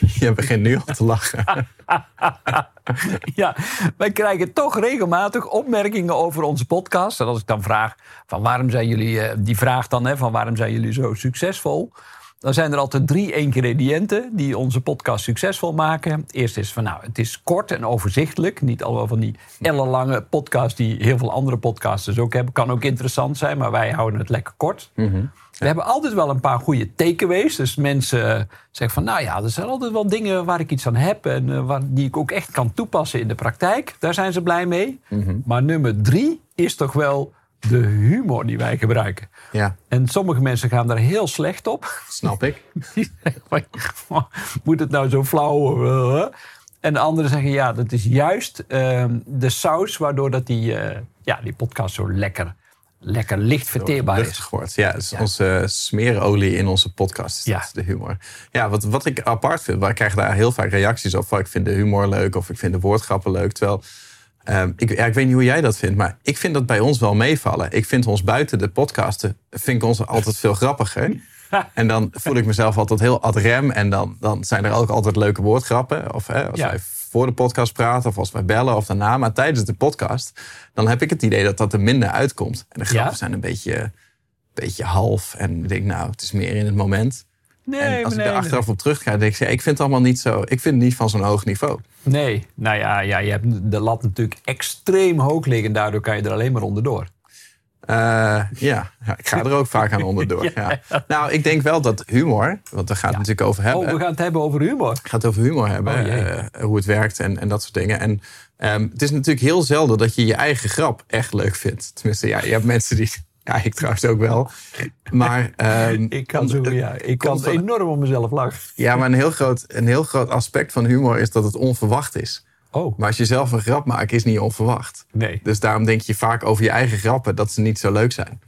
Je begint nu al te lachen. ja, wij krijgen toch regelmatig opmerkingen over onze podcast. En als ik dan vraag van waarom zijn jullie, eh, die vraag dan hè, van waarom zijn jullie zo succesvol? Dan zijn er altijd drie ingrediënten die onze podcast succesvol maken. Eerst is van nou, het is kort en overzichtelijk. Niet allemaal van die ellenlange podcasts die heel veel andere podcasters ook hebben. Kan ook interessant zijn, maar wij houden het lekker kort. We hebben altijd wel een paar goede takeaways. Dus mensen zeggen van, nou ja, er zijn altijd wel dingen waar ik iets aan heb... en eh, waar, die ik ook echt kan toepassen in de praktijk. Daar zijn ze blij mee. Maar nummer drie is toch wel de humor die wij gebruiken. Ja, En sommige mensen gaan daar heel slecht op. snap ik. Die zeggen van, moet het nou zo flauw? En de anderen zeggen, ja, dat is juist ehm, de saus... waardoor dat die, eh, ja, die podcast zo lekker, lekker licht verteerbaar is. Wordt. Ja, het is onze smeerolie in onze podcast. is Ja. dat, de humor. Ja, wat, wat ik apart vind, wij krijgen daar heel vaak reacties op. Van, ik vind de humor leuk of ik vind de woordgrappen leuk. Terwijl, ehm, ik, ja, ik weet niet hoe jij dat vindt, maar ik vind dat bij ons wel meevallen. Ik vind ons buiten de podcasten, vind ik ons altijd veel grappiger. En dan voel ik mezelf altijd heel ad rem. En dan, dan zijn er ook altijd leuke woordgrappen. Of hè, als Ja. wij voor de podcast praten, of als wij bellen of daarna. Maar tijdens de podcast, dan heb ik het idee dat dat er minder uitkomt. En de grappen Ja? zijn een beetje, beetje half. En ik denk, nou, het is meer in het moment. Nee, en als nee, ik er achteraf op terug ga, denk ik, ja, ik vind het allemaal niet zo. Ik vind het niet van zo'n hoog niveau. Nee, nou ja, ja, je hebt de lat natuurlijk extreem hoog liggen. Daardoor kan je er alleen maar onderdoor. Eh, ja. ja, ik ga er ook vaak aan onderdoor. ja. Nou, ik denk wel dat humor, want daar gaat het natuurlijk over hebben. Oh, we gaan het hebben over humor. Ik ga het over humor hebben, Oh, eh, hoe het werkt en, en dat soort dingen. En ehm, het is natuurlijk heel zelden dat je je eigen grap echt leuk vindt. Tenminste, ja, je hebt mensen die... Ja, ik trouwens ook wel. Maar, ehm, Ik kan, zo, ja, ik kan van- enorm om mezelf lachen. ja, maar een heel, groot, een heel groot aspect van humor is dat het onverwacht is. Oh, Maar als je zelf een grap maakt, is niet onverwacht. nee. Dus daarom denk je vaak over je eigen grappen dat ze niet zo leuk zijn.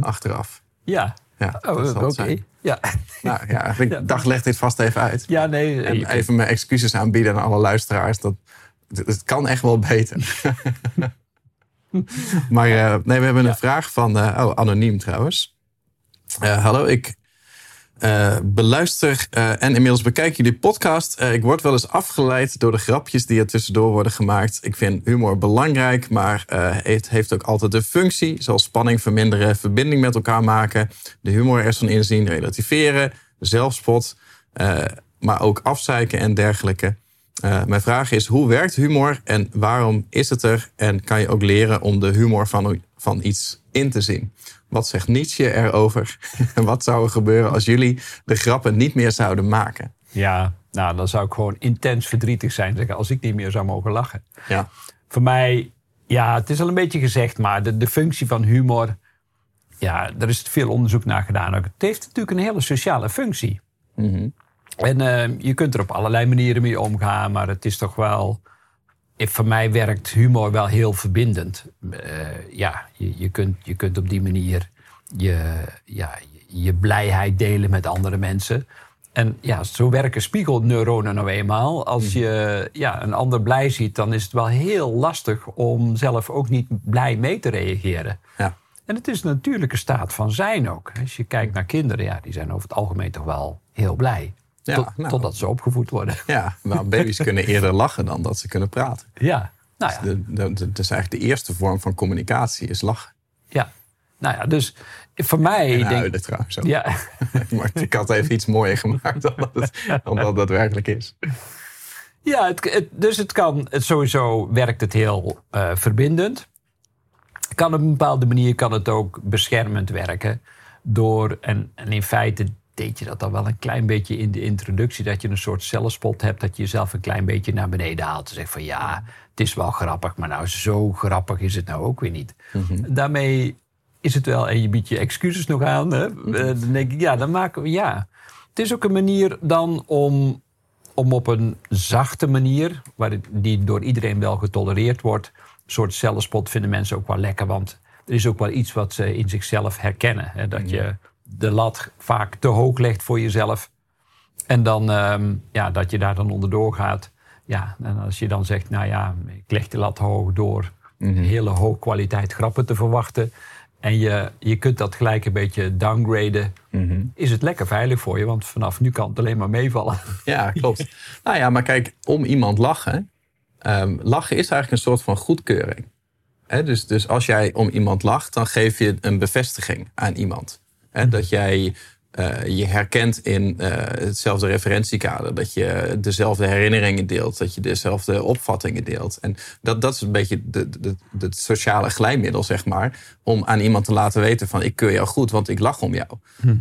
Achteraf. Ja. Ja, Oh, oké. Ja. Nou ja, ik dacht, leg dit vast even uit. ja, nee. En even mijn excuses aanbieden aan alle luisteraars. Dat, het kan echt wel beter. maar eh, nee, we hebben een vraag van... eh, oh, anoniem trouwens. Eh, hallo, ik beluister en inmiddels bekijk jullie podcast. Ik word wel eens afgeleid door de grapjes die er tussendoor worden gemaakt. Ik vind humor belangrijk, maar het heeft ook altijd een functie. Zoals spanning verminderen, verbinding met elkaar maken. De humor ervan inzien, relativeren, zelfspot. maar ook afzeiken en dergelijke. Eh, mijn vraag is, hoe werkt humor en waarom is het er? En kan je ook leren om de humor van, van iets in te zien? Wat zegt Nietzsche erover? En wat zou er gebeuren als jullie de grappen niet meer zouden maken? Ja, nou, dan zou ik gewoon intens verdrietig zijn zeggen, als ik niet meer zou mogen lachen. Ja, Voor mij, ja, het is al een beetje gezegd, maar de, de functie van humor, ja, er is veel onderzoek naar gedaan. ook. Het heeft natuurlijk een hele sociale functie. En eh, je kunt er op allerlei manieren mee omgaan, maar het is toch wel. Voor mij werkt humor wel heel verbindend. Eh, ja, je, je, kunt, je kunt op die manier je, ja, je, je blijheid delen met andere mensen. En ja, zo werken spiegelneuronen nou eenmaal. Als je ja, een ander blij ziet, dan is het wel heel lastig om zelf ook niet blij mee te reageren. ja. En het is een natuurlijke staat van zijn ook. Als je kijkt naar kinderen, ja, die zijn over het algemeen toch wel heel blij. Ja, Tot- nou. Totdat ze opgevoed worden. ja maar baby's kunnen eerder lachen dan dat ze kunnen praten. Ja, nou ja. De, de, de- dus eigenlijk de eerste vorm van communicatie is lachen. ja. Nou ja, dus voor mij... En denk, trouwens ook. ja, Maar ik had even iets mooier gemaakt dan dat het, dan dat het is. ja het, het- dus het kan... Het sowieso werkt het heel eh, verbindend. Kan op een bepaalde manier kan het ook beschermend werken. Door, en, en in feite deed je dat dan wel een klein beetje in de introductie. Dat je een soort zelfspot hebt. Dat je jezelf een klein beetje naar beneden haalt. En zegt van ja, het is wel grappig. Maar nou, zo grappig is het nou ook weer niet. Daarmee is het wel. En je biedt je excuses nog aan. Hè? Eh, dan denk ik, ja, dan maken we ja. Het is ook een manier dan om, om op een zachte manier. Waar het, die door iedereen wel getolereerd wordt. Een soort zelfspot vinden mensen ook wel lekker. Want er is ook wel iets wat ze in zichzelf herkennen. Hè? Dat je de lat vaak te hoog legt voor jezelf. En dan, ehm, ja, dat je daar dan onderdoor gaat. Ja, en als je dan zegt, nou ja, ik leg de lat hoog door hele hoge kwaliteit grappen te verwachten. en je, je kunt dat gelijk een beetje downgraden, is het lekker veilig voor je. Want vanaf nu kan het alleen maar meevallen. Ja, klopt. nou ja, maar kijk, om iemand lachen. ehm, lachen is eigenlijk een soort van goedkeuring. Hè, dus, dus als jij om iemand lacht, dan geef je een bevestiging aan iemand. Hè, dat jij eh, je herkent in eh, hetzelfde referentiekader. Dat je dezelfde herinneringen deelt. Dat je dezelfde opvattingen deelt. En dat, dat is een beetje het sociale glijmiddel, zeg maar. Om aan iemand te laten weten van ik keur jou goed, want ik lach om jou.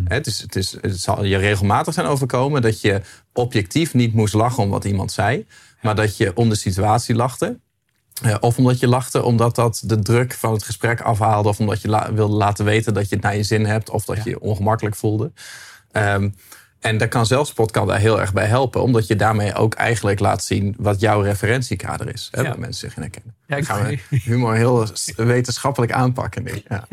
Het, is, het, is, het zal je regelmatig zijn overkomen dat je objectief niet moest lachen om wat iemand zei. Maar dat je om de situatie lachte. Eh, of omdat je lachte omdat dat de druk van het gesprek afhaalde. Of omdat je la wilde laten weten dat je het naar je zin hebt. Of dat je je ongemakkelijk voelde. Ehm, en daar kan zelfspot kan daar heel erg bij helpen. Omdat je daarmee ook eigenlijk laat zien wat jouw referentiekader is. Hè, Ja. Waar mensen zich in herkennen. Ja, ik- gaan we humor heel wetenschappelijk aanpakken nu. Ja.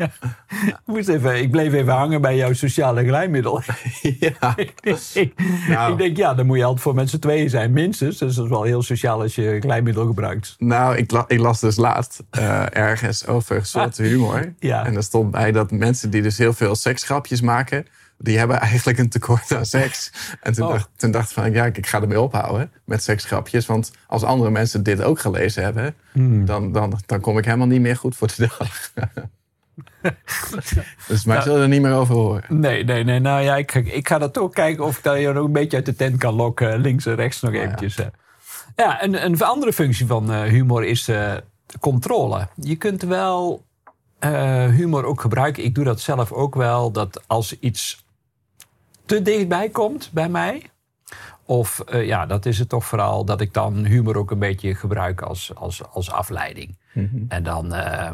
Moest even, ik bleef even hangen bij jouw sociale glijmiddel. ja. ik, Nou. ik denk, ja, dan moet je altijd voor met z'n tweeën zijn, minstens. Dus dat is wel heel sociaal als je glijmiddel gebruikt. Nou, ik, la- ik las dus laatst eh, ergens over soorten humor. Ja. En er stond bij dat mensen die dus heel veel seksgrapjes maken... die hebben eigenlijk een tekort aan seks. En toen, Oh. dacht, toen dacht ik van, ja, ik ga ermee ophouden met seksgrapjes. Want als andere mensen dit ook gelezen hebben... Hmm. Dan, dan, dan kom ik helemaal niet meer goed voor de dag. dus mij zullen er niet meer over horen. Nee, nee, nee. Nou ja, ik, ga- ik ga dat ook kijken of ik daar je nog een beetje uit de tent kan lokken. Links en rechts nog eventjes. eh. Ja, een, een andere functie van eh, humor is eh, controle. Je kunt wel eh, humor ook gebruiken. Ik doe dat zelf ook wel. Dat als iets te dichtbij komt bij mij. Of eh, ja, dat is het toch vooral dat ik dan humor ook een beetje gebruik als, als, als afleiding. En dan eh,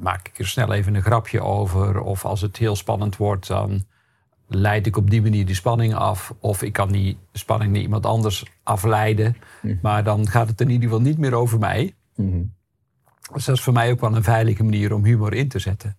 maak ik er snel even een grapje over. Of als het heel spannend wordt, dan leid ik op die manier die spanning af. Of ik kan die spanning naar iemand anders afleiden. Maar dan gaat het in ieder geval niet meer over mij. Dus dat is voor mij ook wel een veilige manier om humor in te zetten.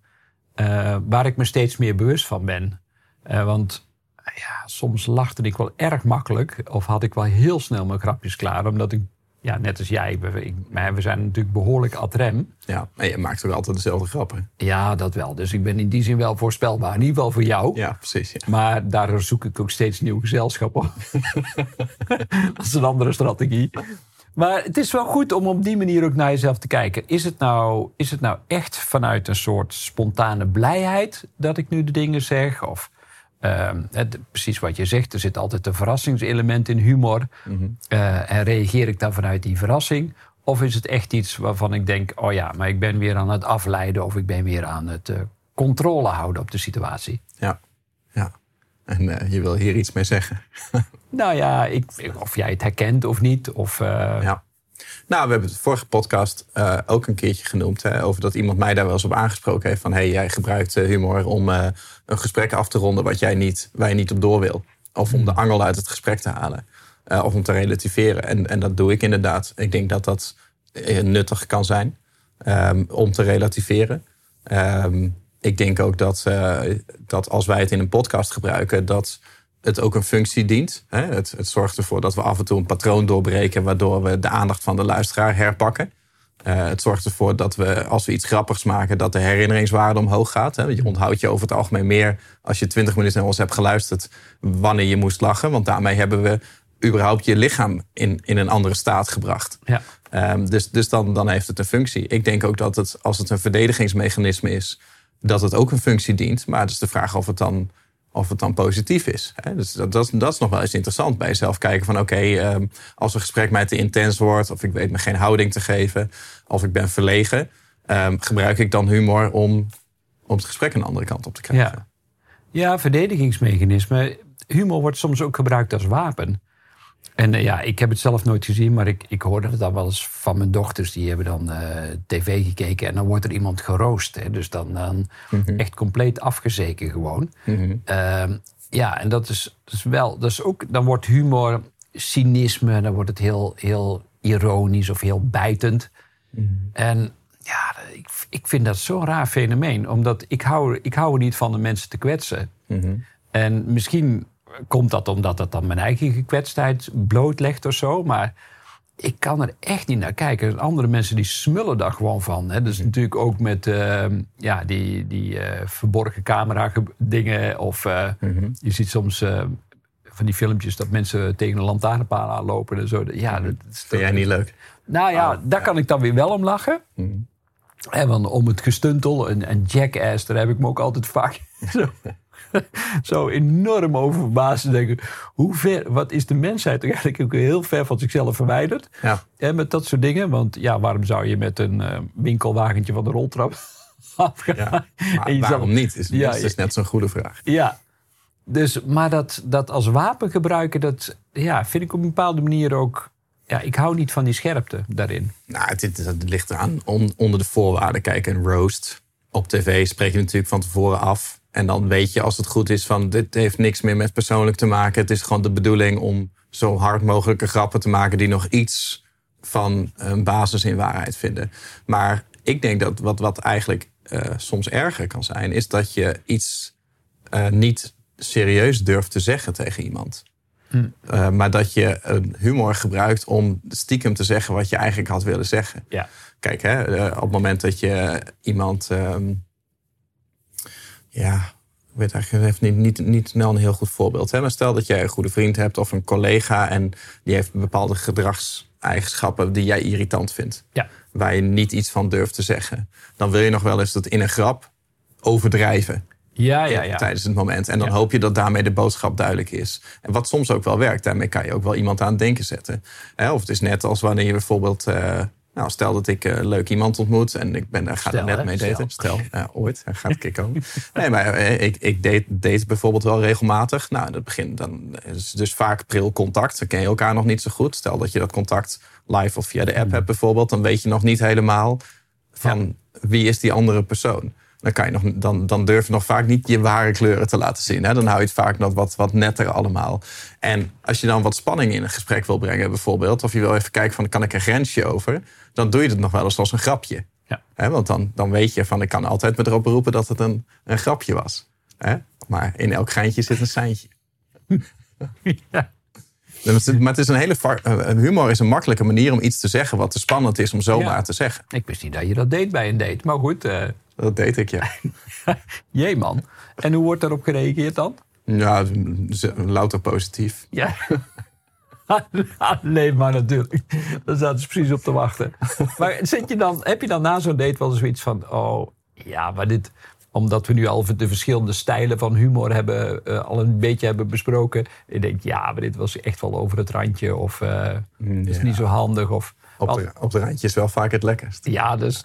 Eh, waar ik me steeds meer bewust van ben. Want ja, soms lachte ik wel erg makkelijk. Of had ik wel heel snel mijn grapjes klaar. Omdat ik, ja, net als jij, we, ik- we zijn natuurlijk behoorlijk ad rem. Ja, maar je maakt ook altijd dezelfde grappen. Ja, dat wel. Dus ik ben in die zin wel voorspelbaar. In ieder geval voor jou. Ja, precies. Ja. Maar daardoor zoek ik ook steeds nieuw gezelschap op. dat is een andere strategie. Maar het is wel goed om op die manier ook naar jezelf te kijken. Is het nou, is het nou echt vanuit een soort spontane blijheid dat ik nu de dingen zeg? Of ehm, het, precies wat je zegt, er zit altijd een verrassingselement in humor. Eh, en reageer ik dan vanuit die verrassing? Of is het echt iets waarvan ik denk: oh ja, maar ik ben weer aan het afleiden of ik ben weer aan het eh, controle houden op de situatie? Ja. ja. En eh, je wil hier iets mee zeggen. Nou ja, ik, of jij het herkent of niet. Of, Ja. Nou, we hebben het vorige podcast eh, ook een keertje genoemd. Hè, over dat iemand mij daar wel eens op aangesproken heeft. Van hey, jij gebruikt eh, humor om eh, een gesprek af te ronden wat jij niet, waar je niet op door wil. Of om de angel uit het gesprek te halen. Of om te relativeren. En, en dat doe ik inderdaad. Ik denk dat dat nuttig kan zijn ehm, om te relativeren. Ehm, ik denk ook dat, dat als wij het in een podcast gebruiken, dat het ook een functie dient. Hè? Het, het zorgt ervoor dat we af en toe een patroon doorbreken, waardoor we de aandacht van de luisteraar herpakken. Eh, het zorgt ervoor dat we, als we iets grappigs maken, dat de herinneringswaarde omhoog gaat. Hè? Je onthoudt je over het algemeen meer als je 20 minuten naar ons hebt geluisterd, wanneer je moest lachen. Want daarmee hebben we überhaupt je lichaam in, in een andere staat gebracht. ja. Ehm, dus dus dan, dan heeft het een functie. Ik denk ook dat het, als het een verdedigingsmechanisme is, dat het ook een functie dient. Maar het is de vraag of het dan, of het dan positief is. Hè? Dus dat, dat, is- nog wel eens interessant bij jezelf kijken van oké, ehm, als een gesprek mij te intens wordt, of ik weet me geen houding te geven, of ik ben verlegen, ehm, gebruik ik dan humor om, om het gesprek een andere kant op te krijgen. Ja. ja, verdedigingsmechanisme. Humor wordt soms ook gebruikt als wapen. En eh, ja, ik heb het zelf nooit gezien, maar ik, ik hoorde het dan wel eens van mijn dochters. Die hebben dan eh, tv gekeken en dan wordt er iemand geroost. Hè? Dus dan, dan echt compleet afgezeken gewoon. Ehm, ja, en dat is, dat is wel, dat is ook, dan wordt humor cynisme, dan wordt het heel, heel ironisch of heel bijtend. En ja, ik, ik vind dat zo'n raar fenomeen, omdat ik hou, ik hou er niet van de mensen te kwetsen. En misschien komt dat omdat dat dan mijn eigen gekwetstheid blootlegt of zo, maar ik kan er echt niet naar kijken. Andere mensen die smullen daar gewoon van. Hè. Dus natuurlijk ook met ehm, ja, die, die eh, verborgen camera dingen. Of eh, je ziet soms eh, van die filmpjes dat mensen tegen een lantaarnpaal aanlopen en zo. Ja, dat, is Vind jij niet leuk? Nou ja, Oh, daar ja. kan ik dan weer wel om lachen. Mhm. En want om het gestuntel en, en jackass, daar heb ik me ook altijd vaak zo, enorm over verbaasd. te denken, hoe ver, wat is de mensheid toch eigenlijk ook heel ver van zichzelf verwijderd? Ja. En met dat soort dingen. Want ja, waarom zou je met een eh, winkelwagentje van de roltrap afgaan? ja. Maar zal- waarom niet? Is, Ja, is, is net zo'n goede vraag. Ja. Dus, maar dat, dat als wapen gebruiken, dat ja, vind ik op een bepaalde manier ook... Ja, ik hou niet van die scherpte daarin. Nou, het, het- het ligt eraan. On- onder de voorwaarden. Kijk, een roast op tv spreek je natuurlijk van tevoren af. En dan weet je als het goed is van dit heeft niks meer met persoonlijk te maken. Het is gewoon de bedoeling om zo hard mogelijke grappen te maken die nog iets van een basis in waarheid vinden. Maar ik denk dat wat, wat eigenlijk eh, soms erger kan zijn, is dat je iets eh, niet serieus durft te zeggen tegen iemand. Eh, maar dat je een humor gebruikt om stiekem te zeggen wat je eigenlijk had willen zeggen. Ja. Kijk, hè, op het moment dat je iemand. ehm, ja, ik weet eigenlijk even niet, niet, niet snel een heel goed voorbeeld. Hè? Maar stel dat jij een goede vriend hebt of een collega en die heeft bepaalde gedragseigenschappen die jij irritant vindt. Ja. Waar je niet iets van durft te zeggen. Dan wil je nog wel eens dat in een grap overdrijven Ja, ja, ja. tijdens het moment. En dan Ja. hoop je dat daarmee de boodschap duidelijk is. En wat soms ook wel werkt. Daarmee kan je ook wel iemand aan het denken zetten. Hè, Of het is net als wanneer je bijvoorbeeld... eh, nou, stel dat ik eh, leuk iemand ontmoet en ik ben, daar ga er net hè? mee daten. Stel, ooit. Hij gaat keer komen. Nee, maar eh, ik, ik date, date bijvoorbeeld wel regelmatig. Nou, dat begint dan is dus vaak pril contact. Dan ken je elkaar nog niet zo goed. Stel dat je dat contact live of via de Hmm. app hebt bijvoorbeeld. Dan weet je nog niet helemaal van wie is die andere persoon. Dan, kan je nog, dan, dan durf je nog vaak niet je ware kleuren te laten zien. Hè? Dan hou je het vaak nog wat, wat netter allemaal. En als je dan wat spanning in een gesprek wil brengen bijvoorbeeld... of je wil even kijken van kan ik een grensje over... dan doe je het nog wel eens als een grapje. Ja. Hè? Want dan, dan weet je van ik kan altijd me erop beroepen dat het een, een grapje was. Hè? Maar in elk geintje zit een seintje. Ja. Maar het is een hele va- eh, humor is een makkelijke manier om iets te zeggen... wat te spannend is om zomaar Ja. te zeggen. Ik wist niet dat je dat deed bij een date. Maar goed, eh Dat deed ik, ja. jee man. En hoe wordt daarop gereageerd dan? Ja, louter positief. Ja. nee, maar natuurlijk. Daar zaten ze precies op te wachten. Maar zit je dan, heb je dan na zo'n date wel zoiets van... Oh, ja, maar dit... Omdat we nu al de verschillende stijlen van humor hebben... eh, al een beetje hebben besproken. Ik denk, ja, maar dit was echt wel over het randje. Of eh is niet zo handig. Of, Op de, op de randje is wel vaak het lekkerst. ja, dus...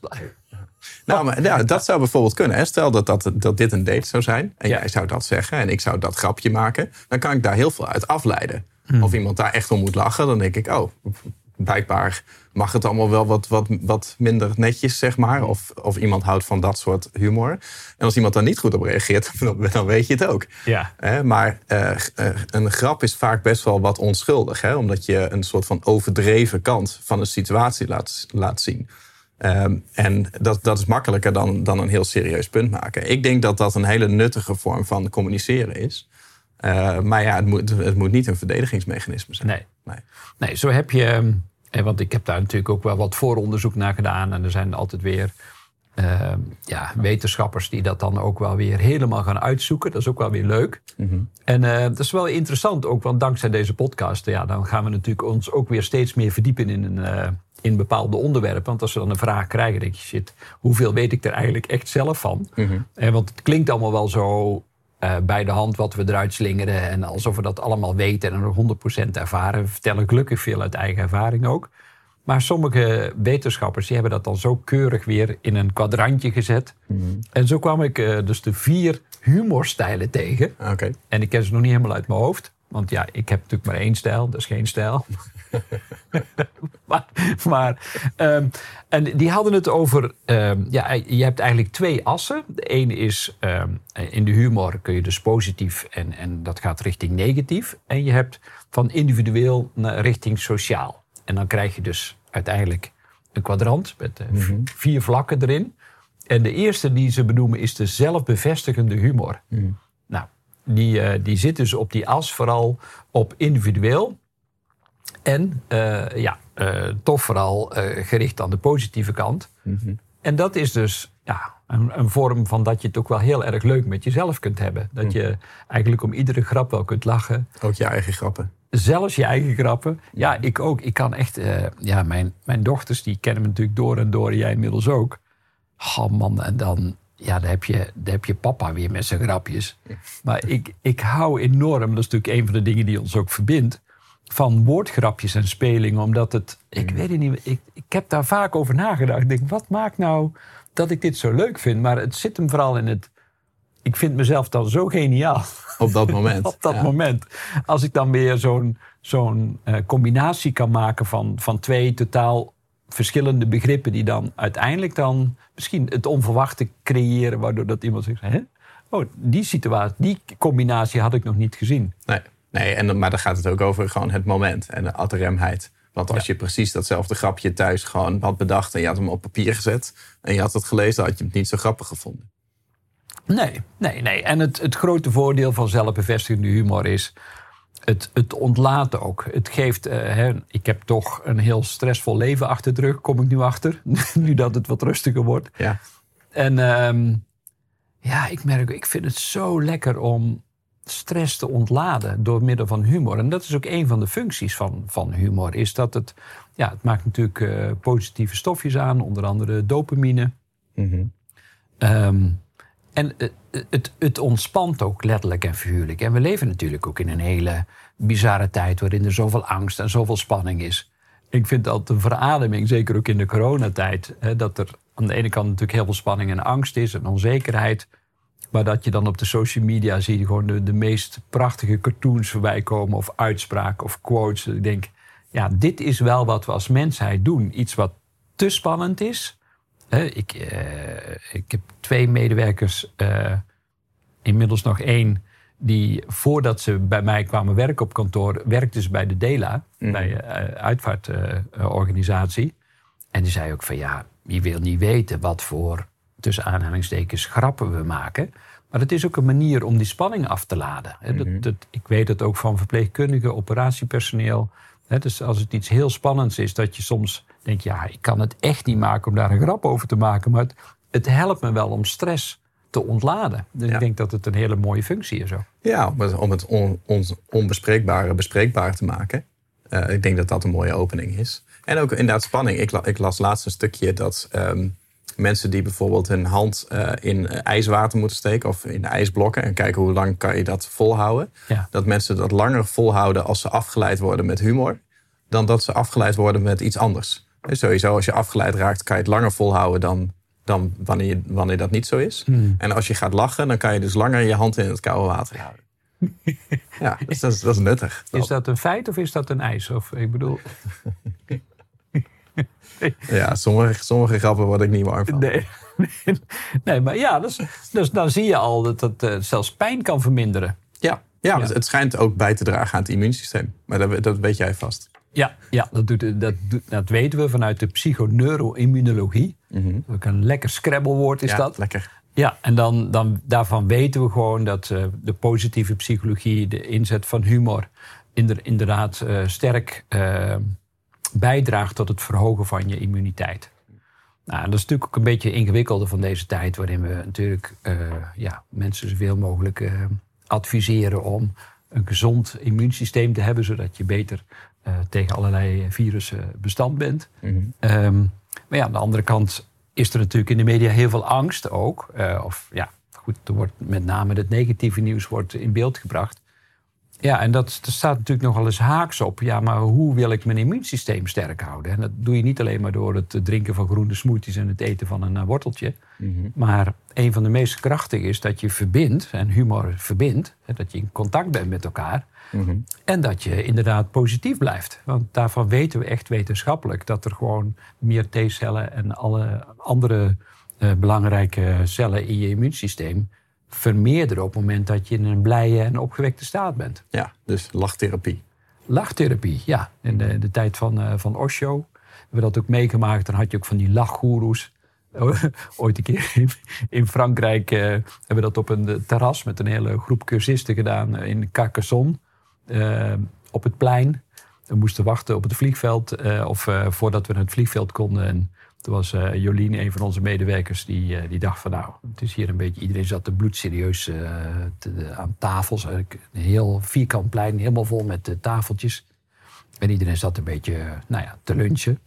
Nou, maar ja, dat zou bijvoorbeeld kunnen. Hè. Stel dat, dat, dat dit een date zou zijn. En Ja. jij zou dat zeggen en ik zou dat grapje maken. Dan kan ik daar heel veel uit afleiden. Hmm. Of iemand daar echt om moet lachen. Dan denk ik, oh, blijkbaar mag het allemaal wel wat, wat, wat minder netjes, zeg maar. Of, of iemand houdt van dat soort humor. En als iemand daar niet goed op reageert, dan, dan weet je het ook. Ja. Hè, maar eh, eh, een grap is vaak best wel wat onschuldig. Hè? Omdat je een soort van overdreven kant van een situatie laat, laat zien. Ehm, en dat, dat is makkelijker dan, dan een heel serieus punt maken. Ik denk dat dat een hele nuttige vorm van communiceren is. Eh, maar ja, het moet, het moet niet een verdedigingsmechanisme zijn. Nee. Nee. Nee, zo heb je. eh, Want ik heb daar natuurlijk ook wel wat vooronderzoek naar gedaan. En er zijn altijd weer eh, ja, wetenschappers die dat dan ook wel weer helemaal gaan uitzoeken. Dat is ook wel weer leuk. En eh, dat is wel interessant ook, want dankzij deze podcast, ja, dan gaan we natuurlijk ons ook weer steeds meer verdiepen in een. In bepaalde onderwerpen. Want als we dan een vraag krijgen, denk je, shit, hoeveel weet ik er eigenlijk echt zelf van? Eh, want het klinkt allemaal wel zo eh, bij de hand wat we eruit slingeren. En alsof we dat allemaal weten en er 100% ervaren. We vertellen gelukkig veel uit eigen ervaring ook. Maar sommige wetenschappers die hebben dat dan zo keurig weer in een kwadrantje gezet. En zo kwam ik eh, dus de vier humorstijlen tegen. En ik ken ze nog niet helemaal uit mijn hoofd. Want ja, ik heb natuurlijk maar één stijl, dat is geen stijl. maar, maar ehm, en die hadden het over, ehm, ja, je hebt eigenlijk twee assen. De ene is, ehm, in de humor kun je dus positief en, en dat gaat richting negatief. En je hebt van individueel naar richting sociaal. En dan krijg je dus uiteindelijk een kwadrant met eh, v- vier vlakken erin. En de eerste die ze benoemen is de zelfbevestigende humor. Nou, die, eh, die zit dus op die as vooral op individueel. En uh, ja, uh, toch vooral gericht aan de positieve kant. Mm -hmm. En dat is dus ja, een, een, vorm van dat je het ook wel heel erg leuk met jezelf kunt hebben. Dat je eigenlijk om iedere grap wel kunt lachen. Ook je eigen grappen. Zelfs je eigen grappen. Ja, ik ook. Ik kan echt. ja, mijn, mijn dochters die kennen me natuurlijk door en door. Jij inmiddels ook. Oh man, en dan ja, daar heb, je, daar heb je papa weer met zijn grapjes. Maar ik, ik hou enorm, dat is natuurlijk een van de dingen die ons ook verbindt, van woordgrapjes en spelingen. Omdat het, ik weet het niet, ik, ik heb daar vaak over nagedacht. Ik denk, wat maakt nou dat ik dit zo leuk vind? Maar het zit hem vooral in het, ik vind mezelf dan zo geniaal. Op dat moment. Op dat moment. Als ik dan weer zo'n zo'n uh, combinatie kan maken van, van twee totaal verschillende begrippen die dan uiteindelijk dan misschien het onverwachte creëren, waardoor dat iemand zegt: Hè? Oh, die situatie, die combinatie had ik nog niet gezien. Nee, nee en, maar dan gaat het ook over gewoon het moment en de adremheid. Want als je precies datzelfde grapje thuis gewoon had bedacht en je had hem op papier gezet en je had het gelezen, dan had je het niet zo grappig gevonden. Nee, nee, nee. En het, het grote voordeel van zelfbevestigende humor is het, het ontlaat ook. Het geeft, uh, hè, ik heb toch een heel stressvol leven achter de rug, kom ik nu achter. nu dat het wat rustiger wordt. Ja. En um, ja, ik merk, ik vind het zo lekker om stress te ontladen door middel van humor. En dat is ook een van de functies van, van humor. Is dat het, ja, het maakt natuurlijk uh, positieve stofjes aan, onder andere dopamine. Mm -hmm. um, en het, het ontspant ook letterlijk en figuurlijk. En we leven natuurlijk ook in een hele bizarre tijd waarin er zoveel angst en zoveel spanning is. Ik vind dat een verademing, zeker ook in de coronatijd, hè, dat er aan de ene kant natuurlijk heel veel spanning en angst is en onzekerheid. Maar dat je dan op de social media ziet gewoon de, de meest prachtige cartoons voorbij komen of uitspraken of quotes. Ik denk, ja, dit is wel wat we als mensheid doen. Iets wat te spannend is, ik, uh, ik heb twee medewerkers, uh, inmiddels nog één, die voordat ze bij mij kwamen werken op kantoor, werkte ze bij de DELA, mm. bij de uh, uitvaartorganisatie. en die zei ook van ja, je wil niet weten wat voor, tussen aanhalingstekens, grappen we maken. Maar het is ook een manier om die spanning af te laden. Mm -hmm. dat, dat, ik weet het ook van verpleegkundigen, operatiepersoneel. dus als het iets heel spannends is, dat je soms denk ja, ik kan het echt niet maken om daar een grap over te maken. Maar het, het helpt me wel om stress te ontladen. Dus ik denk dat het een hele mooie functie is. Ook. Ja, om het, om het on, onbespreekbare bespreekbaar te maken. Uh, ik denk dat dat een mooie opening is. En ook inderdaad spanning. Ik, ik las laatst een stukje dat um, mensen die bijvoorbeeld hun hand uh, in ijswater moeten steken of in ijsblokken en kijken hoe lang kan je dat volhouden. Ja. Dat mensen dat langer volhouden als ze afgeleid worden met humor, dan dat ze afgeleid worden met iets anders. Sowieso, als je afgeleid raakt, kan je het langer volhouden dan, dan wanneer, wanneer dat niet zo is. Hmm. En als je gaat lachen, dan kan je dus langer je hand in het koude water houden. ja, dus dat, is, dat is nuttig. Is dat een feit of is dat een ijs? Of, ik bedoel... ja, sommige, sommige grappen word ik niet warm van. Nee, nee maar ja, dus, dus dan zie je al dat het uh, zelfs pijn kan verminderen. Ja, ja, ja. Het, schijnt ook bij te dragen aan het immuunsysteem. Maar dat, dat weet jij vast. Ja, ja dat, doet, dat, dat weten we vanuit de psychoneuroimmunologie. Mm Ook een lekker scrabblewoord is ja, dat. lekker. Ja, en dan, dan, daarvan weten we gewoon dat uh, de positieve psychologie, de inzet van humor, inderdaad uh, sterk uh, bijdraagt tot het verhogen van je immuniteit. Nou, dat is natuurlijk ook een beetje ingewikkelder van deze tijd, waarin we natuurlijk ja, mensen zoveel mogelijk adviseren om een gezond immuunsysteem te hebben, zodat je beter tegen allerlei virussen bestand bent. Mm -hmm. um, maar ja, aan de andere kant is er natuurlijk in de media heel veel angst ook. Uh, of ja, goed, er wordt met name het negatieve nieuws wordt in beeld gebracht. Ja, en dat, dat staat natuurlijk nogal eens haaks op. Ja, maar hoe wil ik mijn immuunsysteem sterk houden? En dat doe je niet alleen maar door het drinken van groene smoothies en het eten van een uh, worteltje. Mm -hmm. Maar een van de meest krachtige is dat je verbindt, en humor verbindt, dat je in contact bent met elkaar. Mm -hmm. En dat je inderdaad positief blijft. Want daarvan weten we echt wetenschappelijk dat er gewoon meer T-cellen en alle andere uh, belangrijke cellen in je immuunsysteem vermeerderen op het moment dat je in een blije en opgewekte staat bent. Ja, dus lachtherapie. Lachtherapie, ja. In de, de tijd van, uh, van Osho hebben we dat ook meegemaakt. Dan had je ook van die lachgoeroes. Ooit een keer in, in Frankrijk uh, hebben we dat op een terras met een hele groep cursisten gedaan in Carcassonne. op het plein. We moesten wachten op het vliegveld. eh, of eh, voordat we naar het vliegveld konden. En toen was eh, Jolien, een van onze medewerkers, die, eh, die dacht van nou, het is hier een beetje, iedereen zat er bloedserieus eh, te- aan tafels. Een heel vierkant plein, helemaal vol met eh, tafeltjes. En iedereen zat een beetje, eh, nou ja, te lunchen.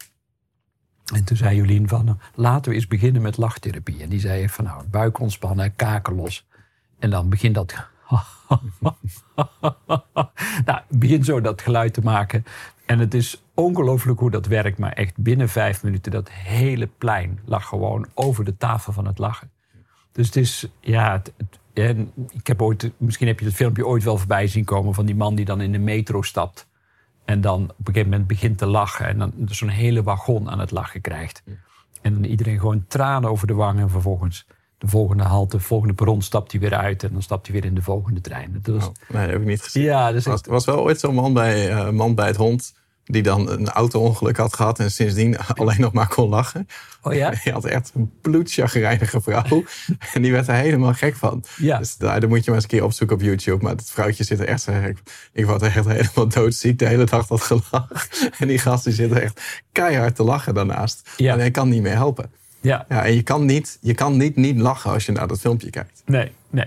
En toen zei Jolien van, laten we eens beginnen met lachtherapie. En die zei van, nou, buik ontspannen, kaken los. En dan begint dat... nou, begin zo dat geluid te maken. En het is ongelooflijk hoe dat werkt. Maar echt binnen vijf minuten, dat hele plein lag gewoon over de tafel van het lachen. Dus het is, ja, het, het- en ik heb ooit, misschien heb je het filmpje ooit wel voorbij zien komen van die man die dan in de metro stapt. En dan op een gegeven moment begint te lachen. En dan zo'n hele wagon aan het lachen krijgt. En dan iedereen gewoon tranen over de wangen. En vervolgens de volgende halte, de volgende perron stapt hij weer uit. En dan stapt hij weer in de volgende trein. Dat was, Oh, nee, dat heb ik niet gezien. ja, dat Er was, was wel ooit zo'n man bij, eh, man bij het hond... die dan een auto-ongeluk had gehad... en sindsdien alleen nog maar kon lachen. oh ja? Hij had echt een bloedchagrijnige vrouw. en die werd er helemaal gek van. Ja. Dus daar, daar moet je maar eens een keer opzoeken op YouTube. Maar het vrouwtje zit er echt zo gek. Ik word echt helemaal doodziek de hele dag dat gelach. En die gast die zit er echt keihard te lachen daarnaast. Ja. En hij kan niet meer helpen. Ja, Ja, en je kan niet, je kan niet, niet lachen als je naar dat filmpje kijkt. nee, nee.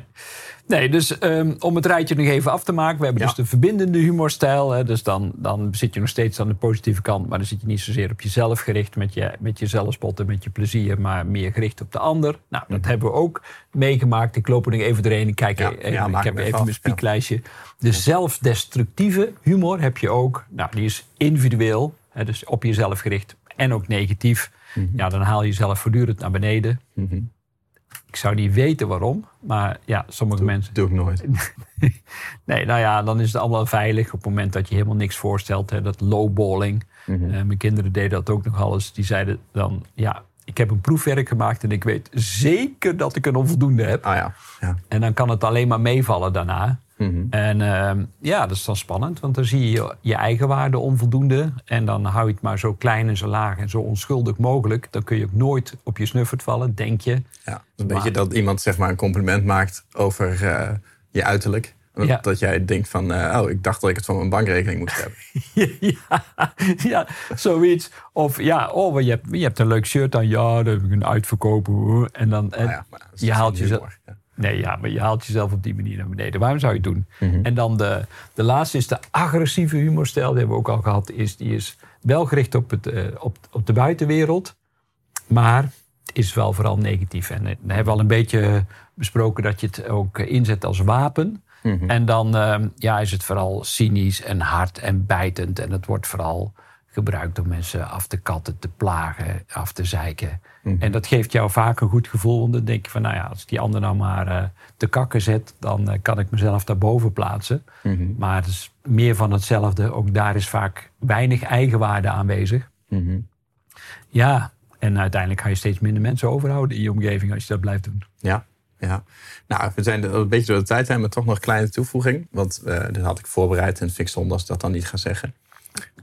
Nee, dus ehm, om het rijtje nog even af te maken. We hebben Ja. dus de verbindende humorstijl. Hè, dus dan, dan zit je nog steeds aan de positieve kant. Maar dan zit je niet zozeer op jezelf gericht. Met je, met je zelfspotten, met je plezier. Maar meer gericht op de ander. Nou, dat hebben we ook meegemaakt. Ik loop er nog even doorheen. Ik, kijk, Ja, even, ja, ik heb even mijn spieklijstje. De zelfdestructieve humor heb je ook. Nou, die is individueel. Hè, dus op jezelf gericht. En ook negatief. Ja, dan haal je jezelf voortdurend naar beneden. Mhm. Ik zou niet weten waarom, maar ja, sommige mensen. Doe ik nooit. Nee, nou ja, dan is het allemaal veilig op het moment dat je helemaal niks voorstelt. Hè, dat lowballing. Mhm. Eh, mijn kinderen deden dat ook nog alles. Die zeiden dan, ja, ik heb een proefwerk gemaakt en ik weet zeker dat ik een onvoldoende heb. Ah ja. ja. En dan kan het alleen maar meevallen daarna. Mhm. En ehm, ja, dat is dan spannend, want dan zie je je eigen waarde onvoldoende. En dan hou je het maar zo klein en zo laag en zo onschuldig mogelijk. Dan kun je ook nooit op je snuffert vallen, denk je. Ja, een Maar- beetje dat iemand zeg maar een compliment maakt over eh, je uiterlijk. Dat, Ja. dat jij denkt van, eh, oh, ik dacht dat ik het van mijn bankrekening moest hebben. ja, ja, zoiets. Of ja, oh, je hebt, je hebt een leuk shirt aan. Ja, daar heb ik een uitverkopen. hoor. En dan, en, Nou ja, maar dat is je haalt humor, ja. Nee, ja, maar je haalt jezelf op die manier naar beneden. Waarom zou je het doen? Mhm. En dan de, de laatste is de agressieve humorstijl. Die hebben we ook al gehad. Is, die is wel gericht op, het, eh, op, op de buitenwereld. Maar het is wel vooral negatief. En eh, we hebben al een beetje besproken dat je het ook inzet als wapen. Mhm. En dan eh, ja, is het vooral cynisch en hard en bijtend. En het wordt vooral gebruikt om mensen af te katten, te plagen, af te zeiken. En dat geeft jou vaak een goed gevoel. Want dan denk je van, nou ja, als die ander nou maar eh, te kakken zet... dan eh, kan ik mezelf daarboven plaatsen. Mhm. Maar het is meer van hetzelfde. Ook daar is vaak weinig eigenwaarde aanwezig. Mhm. Ja, en uiteindelijk ga je steeds minder mensen overhouden in je omgeving... als je dat blijft doen. Ja, ja. Nou, we zijn een beetje door de tijd heen, maar toch nog een kleine toevoeging. Want eh dat had ik voorbereid en vind ik zonde als ik dat dan niet ga zeggen.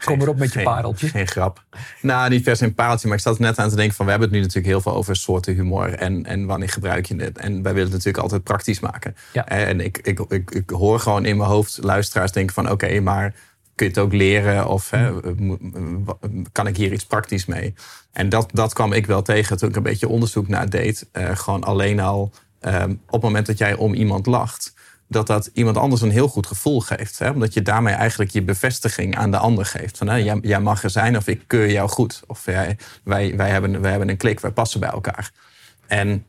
Kom erop met je geen, pareltje. Geen grap. Nou, niet per se een pareltje, maar ik zat net aan te denken van... we hebben het nu natuurlijk heel veel over soorten humor en, en wanneer gebruik je het. En wij willen het natuurlijk altijd praktisch maken. Ja. En ik, ik, ik, ik hoor gewoon in mijn hoofd luisteraars denken van... oké, maar kun je het ook leren of hè, mo- wa- kan ik hier iets praktisch mee? En dat, dat kwam ik wel tegen toen ik een beetje onderzoek naar deed. Eh, gewoon alleen al ehm, op het moment dat jij om iemand lacht dat dat iemand anders een heel goed gevoel geeft. Hè? Omdat je daarmee eigenlijk je bevestiging aan de ander geeft. Van, hè, jij, jij mag er zijn of ik keur jou goed. Of jij, wij, wij, hebben, wij hebben een klik, wij passen bij elkaar. En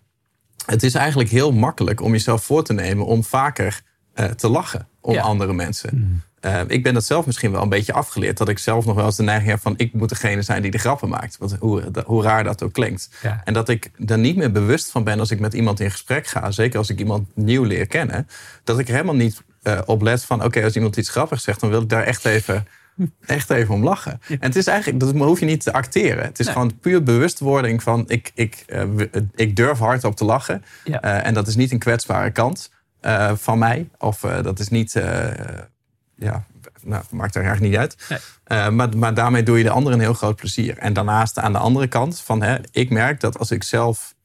het is eigenlijk heel makkelijk om jezelf voor te nemen om vaker eh, te lachen om Ja. andere mensen. Eh, ik ben dat zelf misschien wel een beetje afgeleerd. Dat ik zelf nog wel eens de neiging heb van ik moet degene zijn die de grappen maakt. Want hoe, hoe raar dat ook klinkt. Ja. En dat ik er niet meer bewust van ben als ik met iemand in gesprek ga. Zeker als ik iemand nieuw leer kennen. Dat ik er helemaal niet eh, op let van oké, als iemand iets grappigs zegt, dan wil ik daar echt even, echt even om lachen. En het is eigenlijk, dat hoef je niet te acteren. Het is Nee. gewoon puur bewustwording van ik, ik, w- ik durf hard op te lachen. Ja. En dat is niet een kwetsbare kant van mij. Of dat is niet. Ja, nou, maakt er eigenlijk niet uit. Nee. Eh, maar, maar daarmee doe je de ander een heel groot plezier. En daarnaast aan de andere kant van, hè, ik merk dat als ik zelf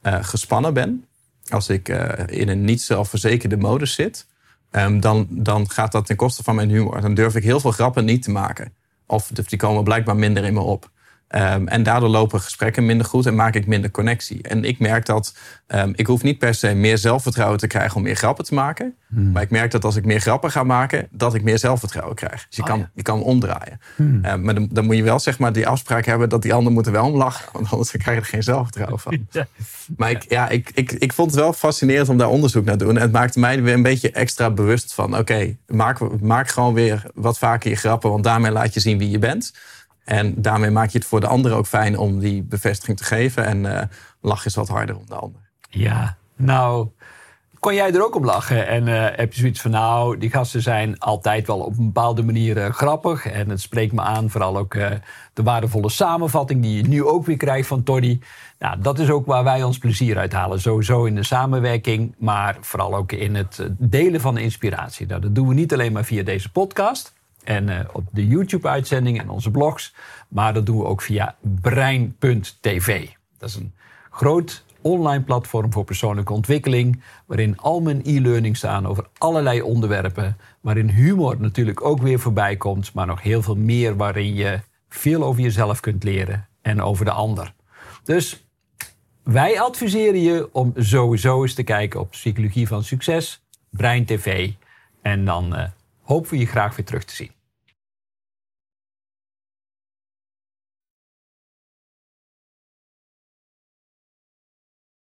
eh, gespannen ben, als ik eh, in een niet zelfverzekerde modus zit, ehm, dan, dan gaat dat ten koste van mijn humor. Dan durf ik heel veel grappen niet te maken. Of die komen blijkbaar minder in me op. Ehm, en daardoor lopen gesprekken minder goed en maak ik minder connectie. En ik merk dat um, ik hoef niet per se meer zelfvertrouwen te krijgen om meer grappen te maken. Hmm. Maar ik merk dat als ik meer grappen ga maken, dat ik meer zelfvertrouwen krijg. Dus je, oh, kan, je kan omdraaien. Hmm. Ehm, maar dan, dan, moet je wel zeg maar die afspraak hebben dat die ander moet er wel om lachen. Want anders krijg je er geen zelfvertrouwen van. Maar ik, ja, ik, ik, ik vond het wel fascinerend om daar onderzoek naar te doen. En het maakte mij weer een beetje extra bewust van: oké, maak, maak gewoon weer wat vaker je grappen, want daarmee laat je zien wie je bent. En daarmee maak je het voor de ander ook fijn om die bevestiging te geven. En uh, lach is wat harder om de ander. Ja, nou, kon jij er ook om lachen? En uh, heb je zoiets van, nou, die gasten zijn altijd wel op een bepaalde manier uh, grappig. En het spreekt me aan, vooral ook de waardevolle samenvatting die je nu ook weer krijgt van Toddy. Nou, dat is ook waar wij ons plezier uit halen. Sowieso in de samenwerking, maar vooral ook in het delen van de inspiratie. Nou, dat doen we niet alleen maar via deze podcast en uh, op de YouTube-uitzendingen en onze blogs. Maar dat doen we ook via brein.tv. Dat is een groot online platform voor persoonlijke ontwikkeling. Waarin al mijn e-learning staan over allerlei onderwerpen. Waarin humor natuurlijk ook weer voorbij komt. Maar nog heel veel meer waarin je veel over jezelf kunt leren en over de ander. Dus wij adviseren je om sowieso eens te kijken op Psychologie van Succes, Brein TV. En dan uh, hopen we je graag weer terug te zien.